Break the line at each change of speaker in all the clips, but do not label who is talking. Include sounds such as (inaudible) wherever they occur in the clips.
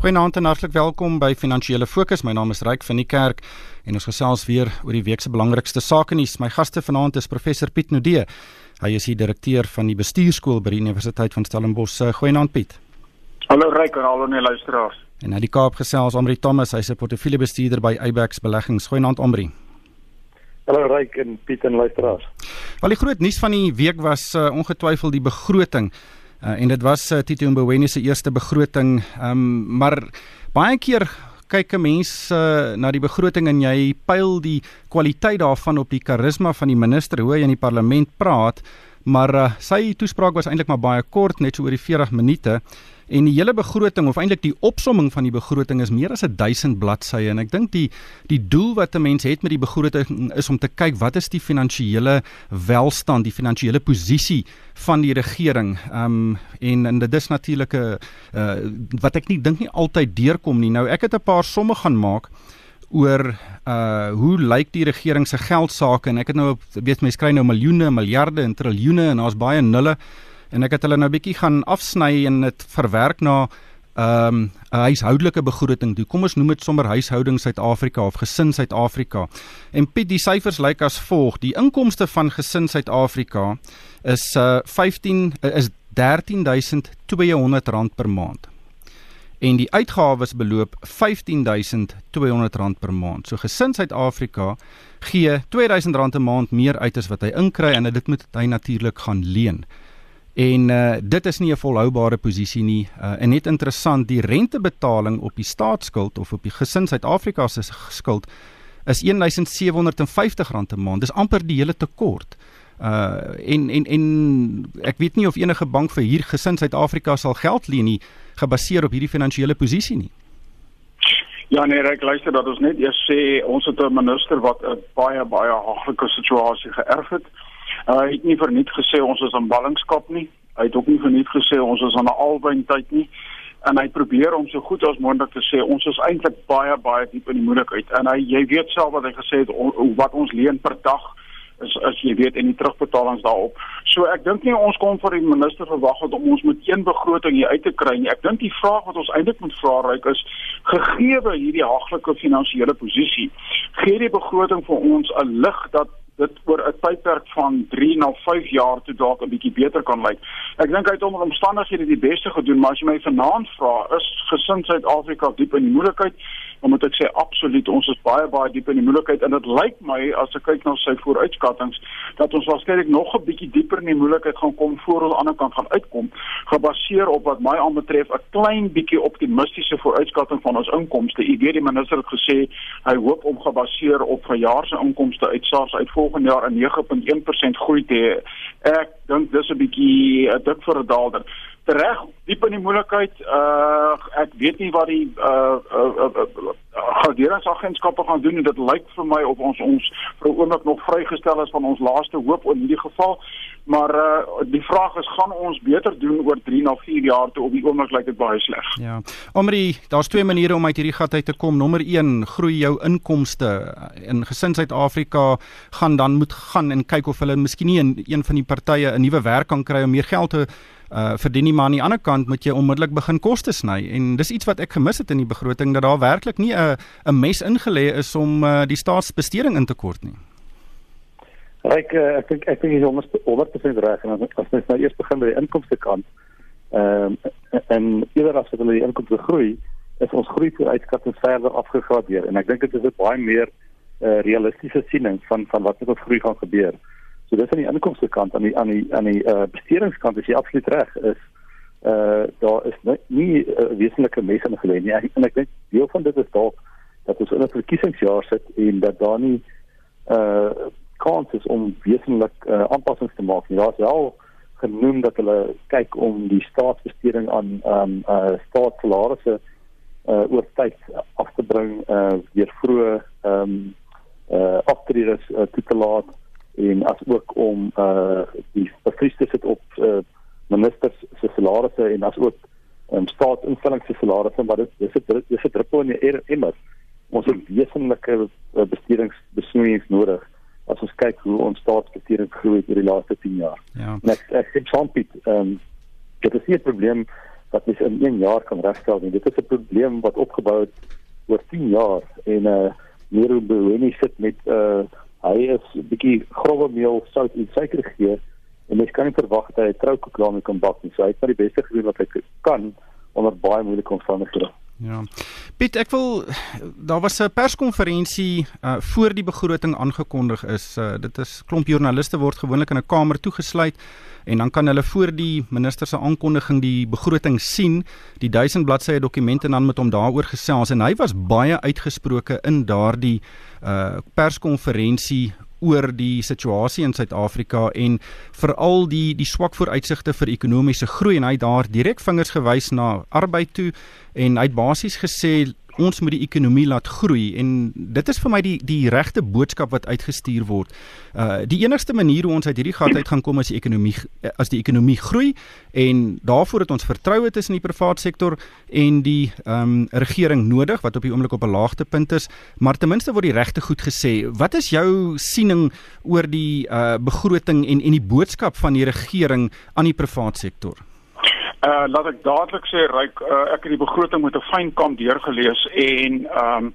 Goeienaand en hartlik welkom by Finansiële Fokus. My naam is Ryk van die Kerk en ons gesels weer oor die week se belangrikste sake nuus. My gaste vanaand is professor Piet Nudee. Hy is die direkteur van die bestuurskool by die Universiteit van Stellenbosch. Eh, goeienaand Piet.
Hallo Ryk en hallo net luisteraars.
En uit die Kaap gesels Omri Thomas, hy's 'n portefeuljebestuurder by Ibex Beleggings. Goeienaand Omri.
Hallo Ryk en Piet en luisteraars.
Wel die groot nuus van die week was uh, ongetwyfeld die begroting. Uh, en dit was uh, Tito Mboweni se eerste begroting. Ehm um, maar baie keer kyk 'n mens uh, na die begroting en jy pyl die kwaliteit daarvan op die karisma van die minister hoe hy in die parlement praat. Maar uh, sy toespraak was eintlik maar baie kort, net so oor die 40 minute. En die hele begroting of eintlik die opsomming van die begroting is meer as 1000 bladsye en ek dink die die doel wat 'n mens het met die begroting is om te kyk wat is die finansiële welstand, die finansiële posisie van die regering. Ehm um, en en dit is natuurlik 'n uh, wat ek nie dink nie altyd deurkom nie. Nou ek het 'n paar somme gaan maak oor uh hoe lyk die regering se geld sake en ek het nou weet mense kry nou miljoene, miljarde en triljoene en daar's baie nulle en ek het hulle nou 'n bietjie gaan afsny en dit verwerk na ehm, 'n um, huishoudelike begroting. Toe kom ons noem dit sommer huishouding Suid-Afrika of gesin Suid-Afrika. En Piet, die syfers lyk as volg: die inkomste van gesin Suid-Afrika is uh 15 uh, is R13200 per maand. En die uitgawes beloop R15200 per maand. So gesin Suid-Afrika gee R2000 'n maand meer uit as wat hy inkry en dit moet hy natuurlik gaan leen. En uh, dit is nie 'n volhoubare posisie nie. Uh, en net interessant, die rentebetaling op die staatsskuld of op die gesin Suid-Afrika se skuld is R1750 'n maand. Dis amper die hele tekort. Uh en en en ek weet nie of enige bank vir hier gesin Suid-Afrika sal geld leen nie gebaseer op hierdie finansiële posisie nie.
Ja nee, ek luister dat ons net eers sê ons het 'n minister wat 'n baie baie haglike situasie geërf het. Uh, hy het nie verniet gesê ons is in ballingskap nie. Hy het ook nie verniet gesê ons is aan 'n alwyn tyd nie. En hy probeer om so goed as moontlik te sê ons is eintlik baie baie diep in die moeilikheid. En hy jy weet self wat hy gesê het on, wat ons leen per dag as jy weet en die terugbetalings daarop. So ek dink nie ons kom vir die minister verwag het om ons met een begroting hier uit te kry nie. Ek dink die vraag wat ons eintlik moet vra ryk is gegee hierdie haglike finansiële posisie, gee die begroting vir ons 'n lig dat dit oor 'n tydperk van 3 na 5 jaar toe dalk 'n bietjie beter kan lyk. Ek dink hy het onder omstandighede die beste gedoen, maar as jy my vanaand vra, is gesin Suid-Afrika diep in die moeilikheid? Dan moet ek sê absoluut, ons is baie baie diep in die moeilikheid en dit lyk my as ek kyk na sy vooruitskattinge dat ons waarskynlik nog 'n bietjie dieper in die moeilikheid gaan kom voor ons aan die ander kant gaan uitkom, gebaseer op wat my aanbetref 'n klein bietjie optimistiese vooruitskatting van ons inkomste. U weet die minister het gesê hy hoop om gebaseer op verjaar se inkomste uit SARS uit volgende jaar 'n 9.1% groei te hê. Ek dink dis 'n bietjie 'n dik vir 'n daalder. Reg, diep in die moeilikheid. Uh ek weet nie wat die uh uh, uh, uh graderingsagentskappe gaan doen en dit lyk vir my of ons ons vir 'n oomblik nog vrygestel is van ons laaste hoop in hierdie geval. Maar uh die vraag is gaan ons beter doen oor 3 na 4 jaar toe op die oomblik lyk dit baie sleg.
Ja. Omri, daar's twee maniere om uit hierdie gat uit te kom. Nommer 1, groei jou inkomste. In gesin Suid-Afrika gaan dan moet gaan en kyk of hulle miskien nie in een van die partye 'n nuwe werk kan kry om meer geld te uh verdien nie maar aan die ander kant moet jy onmiddellik begin koste sny en dis iets wat ek gemis het in die begroting dat daar werklik nie 'n 'n mes ingelê is om uh, die staatsbesteding in te kort nie.
Ryk uh, ek dink ek dink jy is oor te sê reg en as mens nou eers begin by die inkomste kant ehm um, en eerder as wat hulle die inkomste groei is ons groei vooruitskatting verder afgegradeer en ek dink dit is 'n baie meer uh, realistiese siening van van wat met ons groei gaan gebeur. So dis aan die inkomste kant aan die aan die aan die uh, besteringskant is jy absoluut reg is uh daar is nie, nie uh, wesenlike mense in gelê nie en ek dink deel van dit is dalk dat ons in 'n verkiesingsjaar sit en dat daar nie uh kans is om wesenlik uh, aanpassings te maak. Daar's wel genoem dat hulle kyk om die staatsbesteding aan ehm um, uh staatssalarisse uh oor tyd af te bring uh weer vroeë ehm um, uh aftredes uh, toe te laat en as ook om uh die bevrieste sit op uh, ministers se salarisse en as ook um, staatsinstellings se salarisse maar dit dis dit dis 'n druppel in die emmer ons het wesenlike uh, bestedingsbesnoeiings nodig as ons kyk hoe ons staatsbesteding groei oor die laaste 10 jaar. Ja. Ek ek sê Trump het ehm dit is nie 'n probleem wat mens in 1 jaar kan regstel nie. Dit is 'n probleem wat opgebou het oor 10 jaar en uh eh, Nero Beweni sit met uh hy is 'n bietjie grove meel, sout en suiker gegee en mens kan nie verwag dat hy troukoek daarmee kan bak nie. So hy het maar die beste gedoen wat hy kan onder baie moeilike omstandighede.
Ja. Piet, ek wil daar was 'n perskonferensie uh voor die begroting aangekondig is. Uh dit is klomp joernaliste word gewoonlik in 'n kamer toegesluit en dan kan hulle voor die minister se aankondiging die begroting sien, die 1000 bladsye dokumente en dan met hom daaroor gesels en hy was baie uitgesproke in daardie uh perskonferensie oor die situasie in Suid-Afrika en veral die die swak vooruitsigte vir ekonomiese groei. En hy het daar direk vingers gewys na arbeid toe en hy het basies gesê ons moet die ekonomie laat groei en dit is vir my die die regte boodskap wat uitgestuur word. Uh die enigste manier hoe ons uit hierdie gat uit gaan kom is die ekonomie as die ekonomie groei en daarvoor het ons vertroue tussen die private sektor en die ehm um, regering nodig wat op die oomblik op 'n laagtepunt is, maar ten minste word die regte goed gesê. Wat is jou siening oor die uh begroting en en die boodskap van die regering aan die private sektor?
Uh laat ek dadelik sê ryk uh, ek het die begroting met 'n fyn kam deurgelees en ehm um,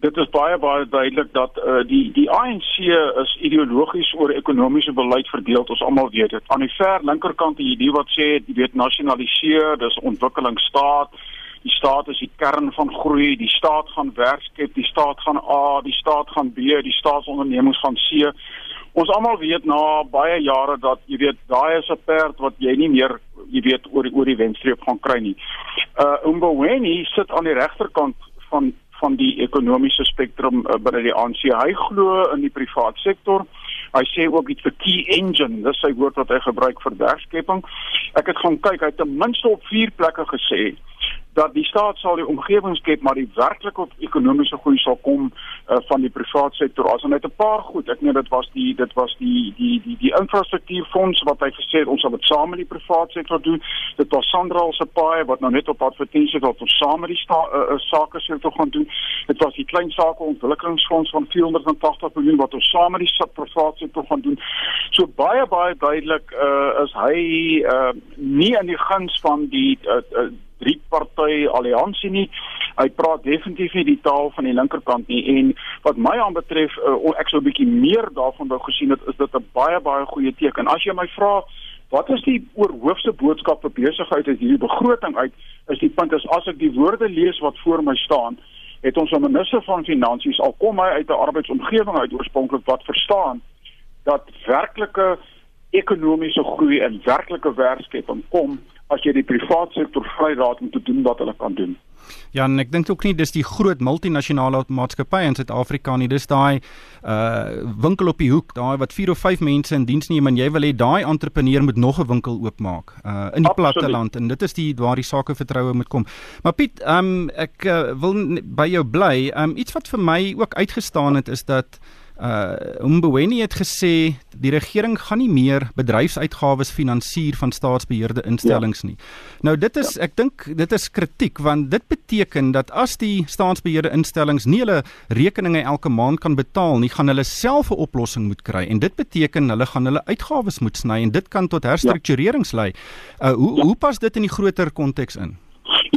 dit is baie baie duidelik dat uh die die ANC is ideologies oor ekonomiese beleid verdeel. Ons almal weet dit. Aan die ver linkerkant die idee wat sê jy weet nasionaliseer, dis ontwikkelingsstaat. Die staat is die kern van groei, die staat gaan werk skep, die staat gaan A, die staat gaan B, die staatsondernemings gaan C. Ons almal weet na baie jare dat jy weet daai is 'n perd wat jy nie meer jy weet oor oor die wenstreep gaan kry nie. Uh Umboweni sit aan die regterkant van van die ekonomiese spektrum uh, binne die ANC. Hy glo in die privaat sektor. Hy sê ook iets vir key engine, dis sy woord wat hy gebruik vir werkskepping. Ek het gaan kyk, hy het ten minste op 4 plekke gesê dat die staat sal die omgewing skep maar die werklike ekonomiese groei sal kom uh, van die private sektor. As net 'n paar goed. Ek meen dit was die dit was die die die die infrastruktuurfonds wat hy gesê het ons sal dit saam met die private sektor doen. Dit was Sandra se paai wat nou net op advertensie wat ons saam met die sta, uh, uh, sake sektor gaan doen. Dit was die klein sake ontwikkelingsfonds van 480 miljoen wat ons saam met die private sektor gaan doen. So baie baie duidelik uh, is hy uh, nie in die guns van die uh, uh, drie party alliansie nie. Hy praat definitief nie die taal van die linkerkant nie en wat my aanbetref uh, ek sou 'n bietjie meer daarvan wou gesien het is dit 'n baie baie goeie teken. As jy my vra Wat is die oorhoofse boodskap vir besigheid uit hierdie begroting uit? Is die punt is as ek die woorde lees wat voor my staan, het ons 'n minister van finansies al kom hy uit 'n arbeidsomgewing uit oorspronklik wat verstaan dat werklike ekonomiese groei en werklike werkskepping kom as jy die private sektor vrylaat om te doen wat hulle kan doen.
Ja, en ek dink ook nie dis die groot multinasjonale maatskappye in Suid-Afrika nie. Dis daai uh winkel op die hoek, daai wat 4 of 5 mense in diens neem en jy wil hê daai entrepreneur moet nog 'n winkel oopmaak uh in die platte land en dit is die waar die sake vertroue moet kom. Maar Piet, um ek uh, wil by jou bly. Um iets wat vir my ook uitgestaan het is dat Uh Umboweni het gesê die regering gaan nie meer bedryfsuitgawes finansier van staatsbeheerde instellings ja. nie. Nou dit is ja. ek dink dit is kritiek want dit beteken dat as die staatsbeheerde instellings nie hulle rekeninge elke maand kan betaal nie, gaan hulle self 'n oplossing moet kry en dit beteken hulle gaan hulle uitgawes moet sny en dit kan tot herstrukturerings lei. Uh hoe ja. hoe pas dit in die groter konteks in?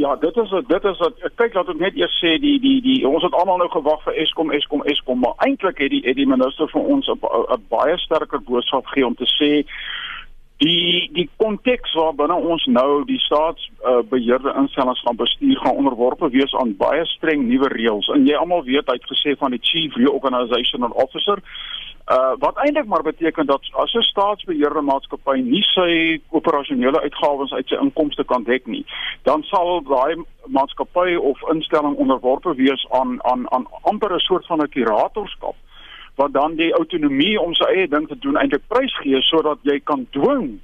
Ja, dit is dit is wat kyk laat ek net eers sê die die die ons het almal nou gewag vir Eskom Eskom Eskom, maar eintlik het die het die minister vir ons 'n baie sterker boodskap gegee om te sê die die konteks waarbinne ons nou die staatsbeheerde uh, instellings gaan bestuur gaan onderworpe wees aan baie streng nuwe reëls. En jy almal weet hy het gesê van die chief reorganizational officer Uh wat eintlik maar beteken dat as 'n staatsbeheerde maatskappy nie sy operasionele uitgawes uit sy inkomste kan dek nie, dan sal daai maatskappy of instelling onderworpe wees aan aan aan amper 'n soort van 'n kuratorskap wat dan die autonomie om sy eie ding te doen eintlik prysgee sodat jy kan dwing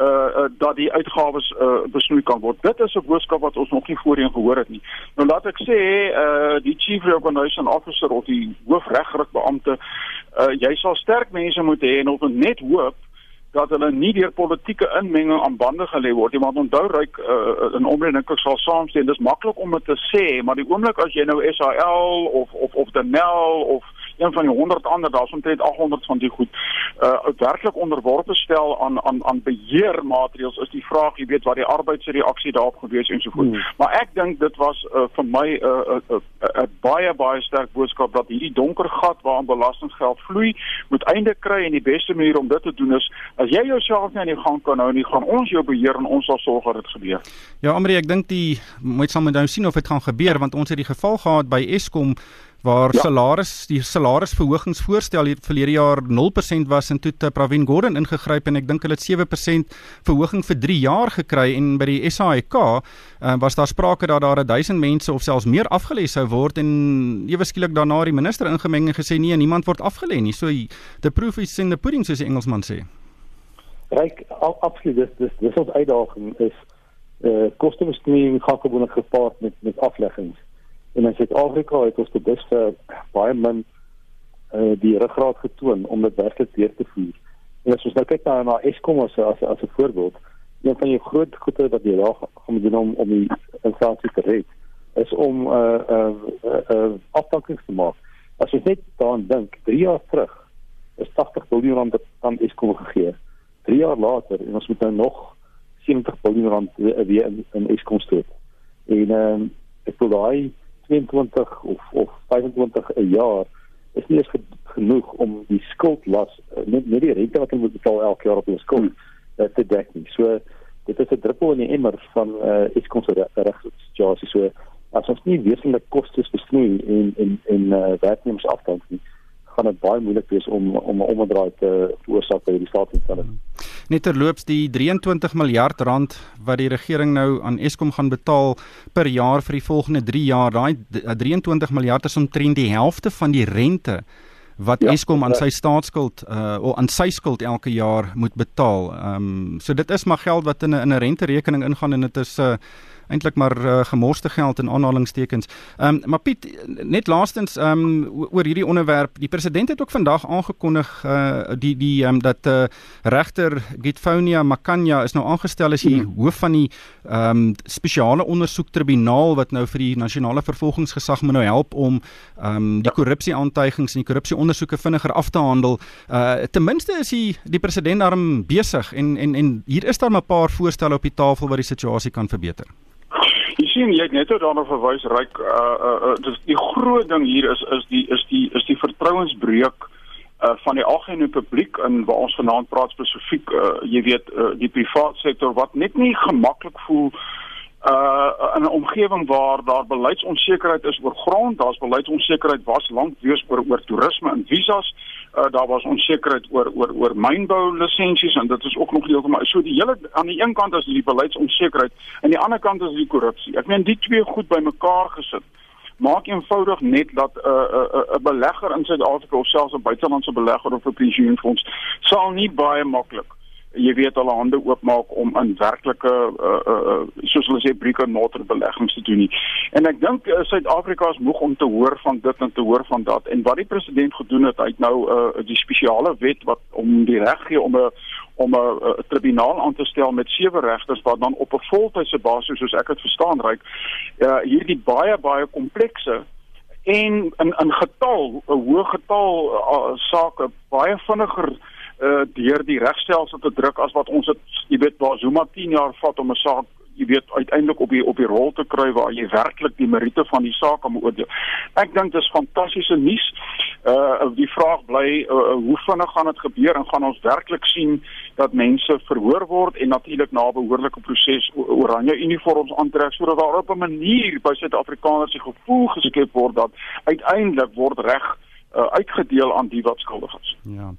uh, dat die uitgawes uh besnoei kan word. Dit is 'n boodskap wat ons nog nie voorheen gehoor het nie. Nou laat ek sê uh die chief reorganization officer of die hoofregrik beampte uh, jy sal sterk mense moet hê en op net hoop dat hulle nie deur politieke inmenging aan bande gelê word nie want onthou ryk uh, in omreding ek sal saamstem dis maklik om dit te sê maar die oomblik as jy nou SAL of of of Denel of een van die 100 ander, daar's omtrent 800 van die goed uh werklik onderworpe stel aan aan aan beheermaatreëls is die vraag, jy weet wat die arbeidsreaksie daarop gewees en so voort. Hmm. Maar ek dink dit was uh, vir my 'n uh, uh, uh, uh, baie baie sterk boodskap dat hierdie donker gat waaraan belastinggeld vloei moet einde kry en die beste manier om dit te doen is as jy jouself nie aan die gang kan hou nie, gaan ons jou beheer en ons sal sorg dat dit gebeur.
Ja, Amri, ek dink die moet saam met nou sien of dit gaan gebeur want ons het die geval gehad by Eskom waar ja. salaris die salarisverhogingsvoorstel hier verlede jaar 0% was en toe te Pravin Gordhan ingegryp en ek dink hulle het 7% verhoging vir 3 jaar gekry en by die SAIK uh, eh, was daar sprake dat daar 1000 mense of selfs meer afgelê sou word en ewe skielik daarna die minister ingemeng en gesê nee niemand word afgelê nie. So the proof is in the pudding soos die Engelsman sê.
Ryk absoluut dis dis dis ons uitdaging is uh, kostebestuur gaan gewoonlik gepaard met met afleggings En in Suid-Afrika het ons tot dusver baie min uh die ruggraat getoon om dit werklik deur te voer. En as ons nou kyk na na Eskom as as as 'n voorbeeld, een van die groot goede wat jy daar gaan doen om om die inflasie te red, is om uh uh uh, uh aftankings te maak. As jy net daaraan dink, 3 jaar terug is 80 miljard rand aan Eskom gegee. 3 jaar later en ons moet nou nog 70 miljard rand weer in, in Eskom stoot. En ehm um, ek wil daai 22 of of 25 'n jaar is nie eens genoeg om die skuldlas eh, net net die rente wat hulle moet betaal elke jaar op hulle skuld uh, te dek nie. So dit is 'n druppel in die emmer van uh, iets kon se regsituasie. So as ons nie wesentlik kostes besnoei en en en uh, werknemers afdank nie, gaan dit baie moeilik wees om om 'n omdraai te veroorsaak by die staatsinstelling.
Net terloops die 23 miljard rand wat die regering nou aan Eskom gaan betaal per jaar vir die volgende 3 jaar, daai 23 miljard is omtrent die helfte van die rente wat ja, Eskom aan sy staatsskuld uh of aan sy skuld elke jaar moet betaal. Ehm um, so dit is maar geld wat in 'n in 'n rente rekening ingaan en dit is uh eintlik maar uh, gemorste geld in aanhalingstekens. Ehm um, maar Piet net laastens ehm um, oor hierdie onderwerp. Die president het ook vandag aangekondig uh die die ehm um, dat uh, regter Gitfonia Makanya is nou aangestel as die hmm. hoof van die ehm um, spesiale ondersoektribunaal wat nou vir die nasionale vervolgingsgesag moet nou help om ehm um, die korrupsie aantuigings en die korrupsie ondersoeke vinniger af te handel. Uh ten minste is hy die president daarom besig en en en hier is daar 'n paar voorstelle op die tafel wat die situasie kan verbeter
sien jy net daarna verwys ryk uh uh, uh dis die groot ding hier is is die is die is die vertrouensbreuk uh van die algemene publiek in waar ons vanaand praat spesifiek uh jy weet uh, die private sektor wat net nie gemaklik voel uh in 'n omgewing waar daar beleidsonsekerheid is oor grond, daar's beleidsonsekerheid was lank wees oor oor toerisme en visas. Uh daar was onsekerheid oor oor oor mynbou lisensies en dit is ook nog heeltemal so die hele aan die een kant is die beleidsonsekerheid en die ander kant is die korrupsie. Ek meen die twee goed bymekaar gesit maak eenvoudig net dat 'n uh, 'n uh, 'n uh, belegger in Suid-Afrika of selfs 'n buitelandse belegger of 'n pensioenfonds sal nie baie maklik jy weet hulle hande oopmaak om in werklike uh, uh, soos hulle sê brick and mortar beleggings te doen nie. En ek dink uh, Suid-Afrika is moeg om te hoor van dit en te hoor van dat. En wat die president gedoen het, hy het nou uh, die spesiale wet wat om die reg gee om 'n om 'n tribunaal aan te stel met sewe regters wat dan op 'n voltydse basis soos ek dit verstaan reik uh, hierdie baie baie komplekse en in in getal 'n hoë getal uh, sake baie vinniger deur die regstelsel te druk as wat ons dit jy weet waar Zuma 10 jaar vat om 'n saak jy weet uiteindelik op die op die rol te kry waar jy werklik die meriete van die saak kan beoordeel. Ek dink dis fantastiese nuus. Uh die vraag bly uh, hoe vinnig gaan dit gebeur en gaan ons werklik sien dat mense verhoor word en natuurlik na behoorlike proses oranje uniforms aantrek sodat daar op 'n manier by Suid-Afrikaners die gevoel geskep word dat uiteindelik word reg uh, uitgedeel aan die wat skuldig is.
Ja.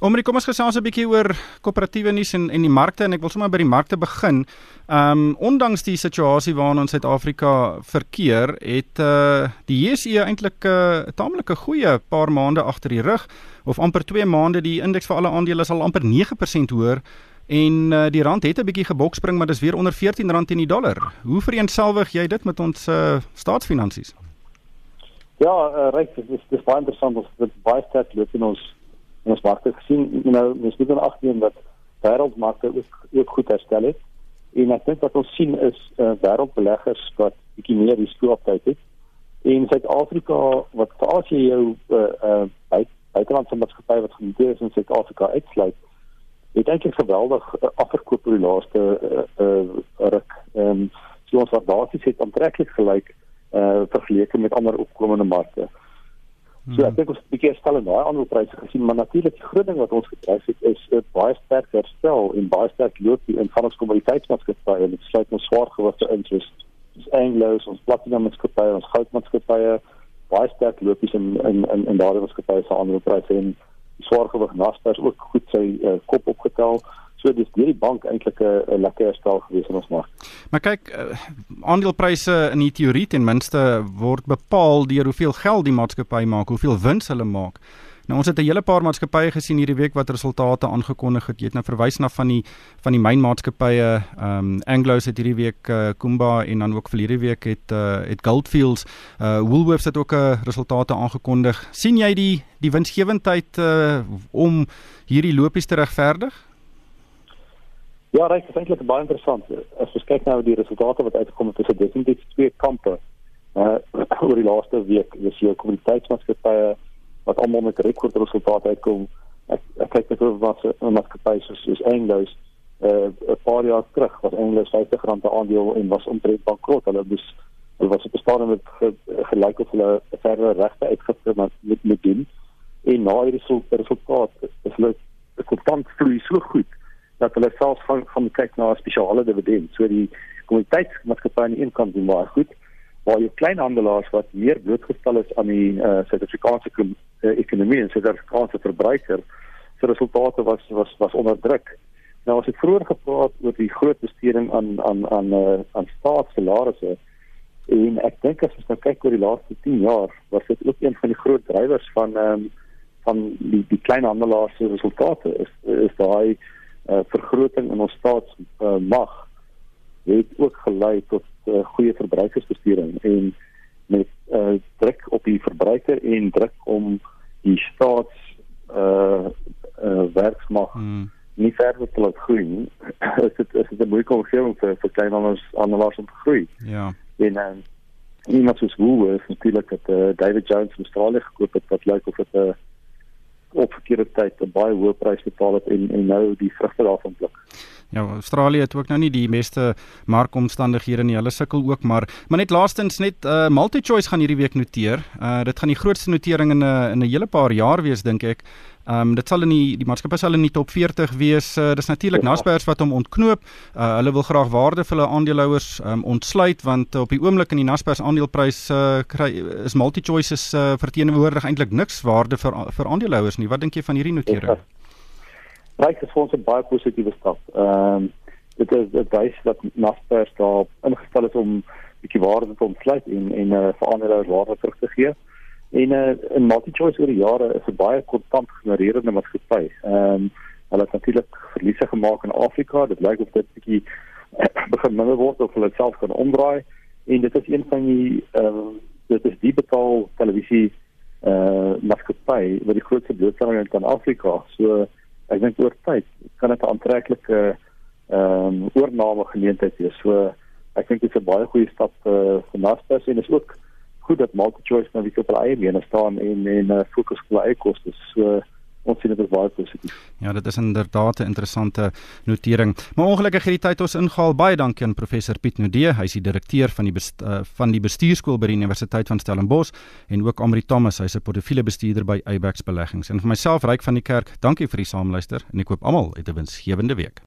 Omre kom ons gesels 'n bietjie oor koöperatiewe nuus en en die markte en ek wil sommer by die markte begin. Ehm um, ondanks die situasie waarin ons Suid-Afrika verkeer, het uh die JSE eintlik 'n uh, taamlike goeie paar maande agter die rug of amper 2 maande die indeks vir alle aandele is al amper 9% hoër en uh, die rand het 'n bietjie gebokspring maar dis weer onder R14 teen die dollar. Hoe vereenselwig jy dit met ons uh, staatsfinansies?
Ja, uh, reg, dit is dis baie interessant ons het baie sterk loop in ons in ons markte gesien. You know, mens moet dan agterneem dat wêreldmarkte ook ook goed herstel het. En ek dink wat ons sien is uh, wêreldbeleggers wat bietjie meer risiko op tyd het En Suid-Afrika wat as jy jou uh, uh buit, buitelandse maatskappy wat genoteer is in Suid-Afrika uitsluit, het eintlik geweldig uh, afverkoop oor die laaste uh, uh ruk. Ehm um, so ons waardasies het aantreklik gelyk uh vergeleke met ander opkomende markte. So ek dink ons het 'n bietjie stel in daai aandelpryse gesien, maar natuurlik die groot ding wat ons gekry het is 'n baie sterk herstel en baie sterk loop in van ons kommoditeitsmaatskappye en dit sluit ons swaargewigte in soos ons Anglo's, ons Platinum maatskappye, ons goudmaatskappye, baie sterk lopies in in in, in daardie maatskappye se aandelpryse en swaargewig Naspers ook goed sy uh, kop opgetel. So dis deur die bank eintlik 'n lekker herstel gewees in ons mark.
Maar kyk, uh, aandelepryse in die teorie ten minste word bepaal deur hoeveel geld die maatskappy maak, hoeveel wins hulle maak. Nou ons het 'n hele paar maatskappye gesien hierdie week wat resultate aangekondig het. Jy het nou verwys na van die van die mynmaatskappye, ehm um, Anglo's het hierdie week uh, Kumba en dan ook verlede week het uh, het Goldfields, uh Woolworths het ook 'n uh, resultate aangekondig. sien jy die die winsgewendheid uh om hierdie lopies te regverdig?
Ja, reg, dit is eintlik baie interessant. As jy kyk na die resultate wat uitgekom het tussen definitief twee kampe uh (clears throat) oor die laaste week, jy sien kommoditeitsmaatskappye wat almal met rekordresultate uitkom. Ek, ek kyk net oor wat 'n maatskappy soos soos Anglo's uh 'n paar jaar terug was Anglo's 50 rand per aandeel en was omtrent bankrot. Hulle moes hulle was op 'n stadium met ge, gelyk of hulle verder regte uitgevoer met met met doen. En na hierdie resultaat is hulle konstant vloei so goed dat hulle selfs gaan gaan kyk na 'n spesiale dividend. So die kommoditeitsmaatskappye aan die een kant doen baie goed, waar jou kleinhandelaars wat meer blootgestel is aan die uh, Suid-Afrikaanse uh, ekonomie en Suid-Afrikaanse verbruiker, se resultate was was was onder druk. Nou as ek vroeër gepraat oor die groot besteding aan aan aan uh, aan staatssalarisse en ek dink as ons nou kyk oor die laaste 10 jaar, was dit ook een van die groot drywers van ehm um, van die die kleinhandelaars se resultate is is daai uh, vergroting in ons staatsmag uh, het ook gelei tot uh, goeie verbruikersbestuuring en met uh, druk op die verbruiker en druk om die staats uh, uh, werksmag hmm. nie verder te laat groei nie. (clears throat) is dit is dit 'n moeilike omgewing vir vir kleinhandelaars aanlaas om te groei.
Ja.
En uh, iemand soos Woolworths natuurlik het uh, David Jones in Australië gekoop het wat lyk of dit 'n uh, op verkeerde tyd 'n baie hoë prys betaal het en en nou die vrugte daarvan pluk.
Ja, Australië het ook nou nie die beste markomstandighede nie. Hulle sukkel ook, maar maar net laastens net uh MultiChoice gaan hierdie week noteer. Uh dit gaan die grootste notering in 'n in 'n hele paar jaar wees dink ek. Ehm um, dit sal in die die maatskappy sal in die top 40 wees. Uh, dis natuurlik ja. Naspers wat hom ontknoop. Uh, hulle wil graag waarde vir hulle aandeelhouers um, ontsluit want uh, op die oomblik in die Naspers aandeleprys uh, kry is MultiChoices uh, verteenwoordig eintlik niks waarde vir vir aandeelhouers nie. Wat dink jy van hierdie notering? Ja
ryk is vir ons 'n baie positiewe stap. Ehm um, dit is dit wys dat Naspers daar ingestel is om bietjie waarde te ontsluit en en uh, vir ander waarde terug te gee. En uh, in MultiChoice oor die jare is 'n baie kontant genererende maatskappy. Ehm um, hulle het natuurlik verliese gemaak in Afrika. Dit lyk of dit bietjie uh, begin minder word of hulle self kan omdraai en dit is een van die ehm um, dit is die betaal televisie eh uh, maatskappy wat die grootste blootstelling het aan Afrika. So ek dink oor tyd kan dit 'n aantreklike ehm um, oorname geleentheid wees. So ek dink dit is 'n baie goeie stap uh, vir Naspers en is ook goed dat MultiChoice nou weer op hulle eie bene staan en en uh, fokus op hulle eie kostes. So ons sien dit as baie positief.
Ja, dit is inderdaad 'n interessante notering. Maar ongelukkig het die tyd ons ingehaal. Baie dankie aan professor Piet Nudee. Hy is die direkteur van die best, uh, van die bestuurskool by die Universiteit van Stellenbosch en ook Amri Thomas, hy's 'n portefeuljebestuurder by Eyebax Beleggings. En vir myself, Ryk van die Kerk, dankie vir die saamluister en ek koop almal 'n winsgewende week.